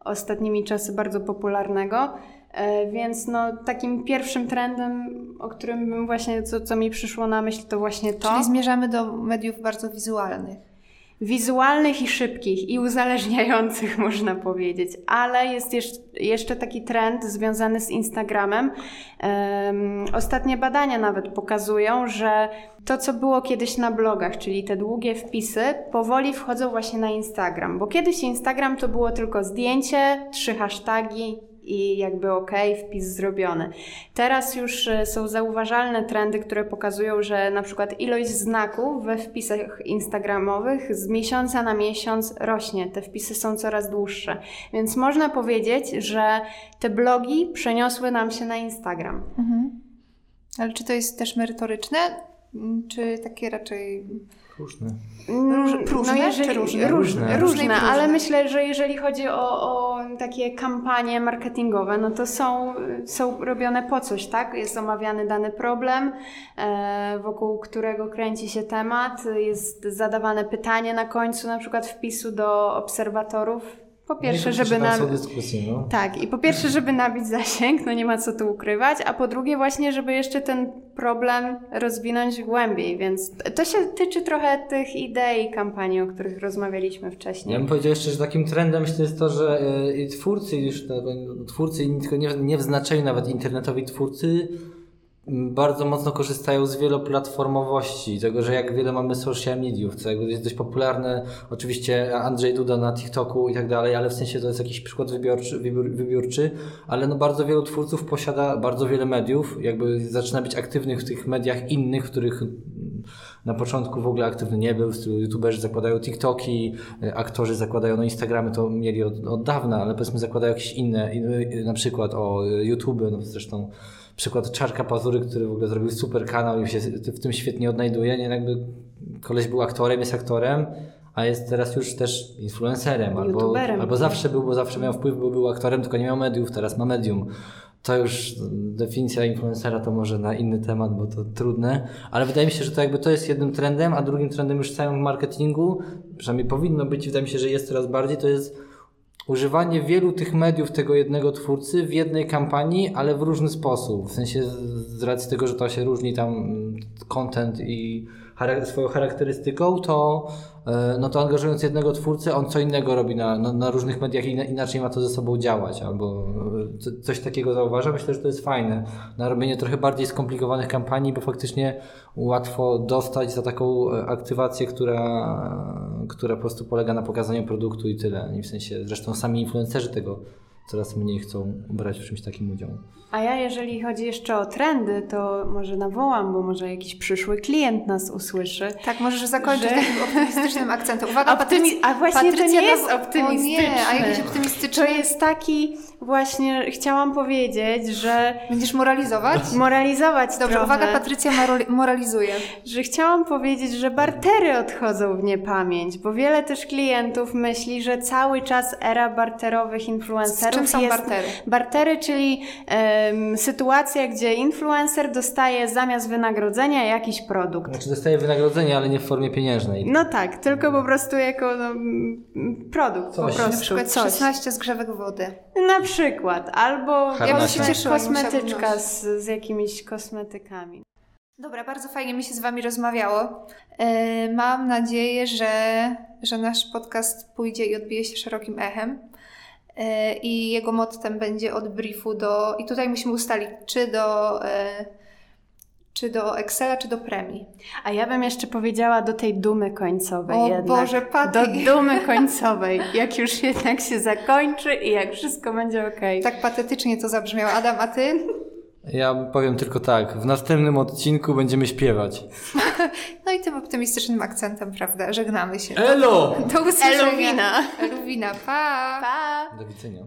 Ostatnimi czasy bardzo popularnego. E, więc no, takim pierwszym trendem, o którym bym właśnie, co, co mi przyszło na myśl, to właśnie to. Czyli zmierzamy do mediów bardzo wizualnych wizualnych i szybkich i uzależniających, [LAUGHS] można powiedzieć, ale jest jeszcze taki trend związany z Instagramem. Ostatnie badania nawet pokazują, że to, co było kiedyś na blogach, czyli te długie wpisy, powoli wchodzą właśnie na Instagram, bo kiedyś Instagram to było tylko zdjęcie, trzy hasztagi, i jakby ok, wpis zrobiony. Teraz już e, są zauważalne trendy, które pokazują, że na przykład ilość znaków we wpisach instagramowych z miesiąca na miesiąc rośnie. Te wpisy są coraz dłuższe. Więc można powiedzieć, że te blogi przeniosły nam się na Instagram. Mhm. Ale czy to jest też merytoryczne, czy takie raczej Różne. Róż, różne, no jeżeli, różne? Różne, różne, ale myślę, że jeżeli chodzi o, o takie kampanie marketingowe, no to są, są robione po coś, tak? Jest omawiany dany problem, e, wokół którego kręci się temat, jest zadawane pytanie na końcu na przykład wpisu do obserwatorów po pierwsze, żeby nabić. No. Tak, i po pierwsze, żeby nabić zasięg, no nie ma co tu ukrywać, a po drugie, właśnie, żeby jeszcze ten problem rozwinąć głębiej, więc to się tyczy trochę tych idei kampanii, o których rozmawialiśmy wcześniej. Ja bym powiedział jeszcze, że takim trendem myślę jest to, że y, twórcy już, twórcy, tylko nie, nie w znaczeniu nawet internetowi twórcy, bardzo mocno korzystają z wieloplatformowości, tego, że jak wiele mamy social mediów, co jakby jest dość popularne, oczywiście Andrzej Duda na TikToku i tak dalej, ale w sensie to jest jakiś przykład wybiorczy, wybiórczy, ale no bardzo wielu twórców posiada bardzo wiele mediów, jakby zaczyna być aktywnych w tych mediach innych, w których na początku w ogóle aktywny nie był, youtuberzy zakładają TikToki, aktorzy zakładają no Instagramy, to mieli od, od dawna, ale powiedzmy zakładają jakieś inne, na przykład o YouTube, no zresztą przykład Czarka Pazury, który w ogóle zrobił super kanał i się w tym świetnie odnajduje. Nie, jakby koleś był aktorem, jest aktorem, a jest teraz już też influencerem. Albo, albo zawsze był, bo zawsze miał wpływ, bo był aktorem, tylko nie miał mediów, teraz ma medium. To już definicja influencera to może na inny temat, bo to trudne, ale wydaje mi się, że to jakby to jest jednym trendem, a drugim trendem już w całym marketingu, przynajmniej powinno być, wydaje mi się, że jest coraz bardziej, to jest używanie wielu tych mediów tego jednego twórcy w jednej kampanii, ale w różny sposób. W sensie z racji tego, że to się różni tam mm, content i swoją charakterystyką, to, e, no to angażując jednego twórcę, on co innego robi na, na, na różnych mediach i inaczej ma to ze sobą działać, albo e, coś takiego zauważam. Myślę, że to jest fajne. Na robienie trochę bardziej skomplikowanych kampanii, bo faktycznie łatwo dostać za taką e, aktywację, która, która po prostu polega na pokazaniu produktu i tyle. I w sensie, zresztą sami influencerzy tego coraz mniej chcą brać w czymś takim udział. A ja, jeżeli chodzi jeszcze o trendy, to może nawołam, bo może jakiś przyszły klient nas usłyszy. Tak, możesz zakończyć że... takim optymistycznym akcentem. Uwaga, Optymi... A właśnie Patrycja to nie jest optymistyczne. O nie, a jakiś optymistyczny? To jest taki, właśnie chciałam powiedzieć, że... Będziesz moralizować? Moralizować Dobrze, trochę. uwaga, Patrycja moralizuje. Że chciałam powiedzieć, że bartery odchodzą w niepamięć, bo wiele też klientów myśli, że cały czas era barterowych influencerów czym są jest bartery? Bartery, czyli um, sytuacja, gdzie influencer dostaje zamiast wynagrodzenia jakiś produkt. Znaczy dostaje wynagrodzenie, ale nie w formie pieniężnej. No tak, tylko po prostu jako no, produkt. Coś. Po prostu. Na przykład coś. 16 zgrzewek wody. Na przykład. Albo i musiałabym kosmetyczka z, z jakimiś kosmetykami. Dobra, bardzo fajnie mi się z Wami rozmawiało. E, Mam nadzieję, że, że nasz podcast pójdzie i odbije się szerokim echem. E, I jego mottem będzie od briefu do. I tutaj musimy ustalić, czy do, e, czy do Excela, czy do premii. A ja bym jeszcze powiedziała do tej dumy końcowej O jednak. Boże, Patty. Do dumy końcowej. Jak już jednak się zakończy i jak wszystko będzie okej. Tak patetycznie to zabrzmiało. Adam, a Ty? Ja powiem tylko tak, w następnym odcinku będziemy śpiewać. No i tym optymistycznym akcentem, prawda? Żegnamy się. Elo! Do usłyszenia. Eluwina. Eluwina, pa! Pa! Do widzenia.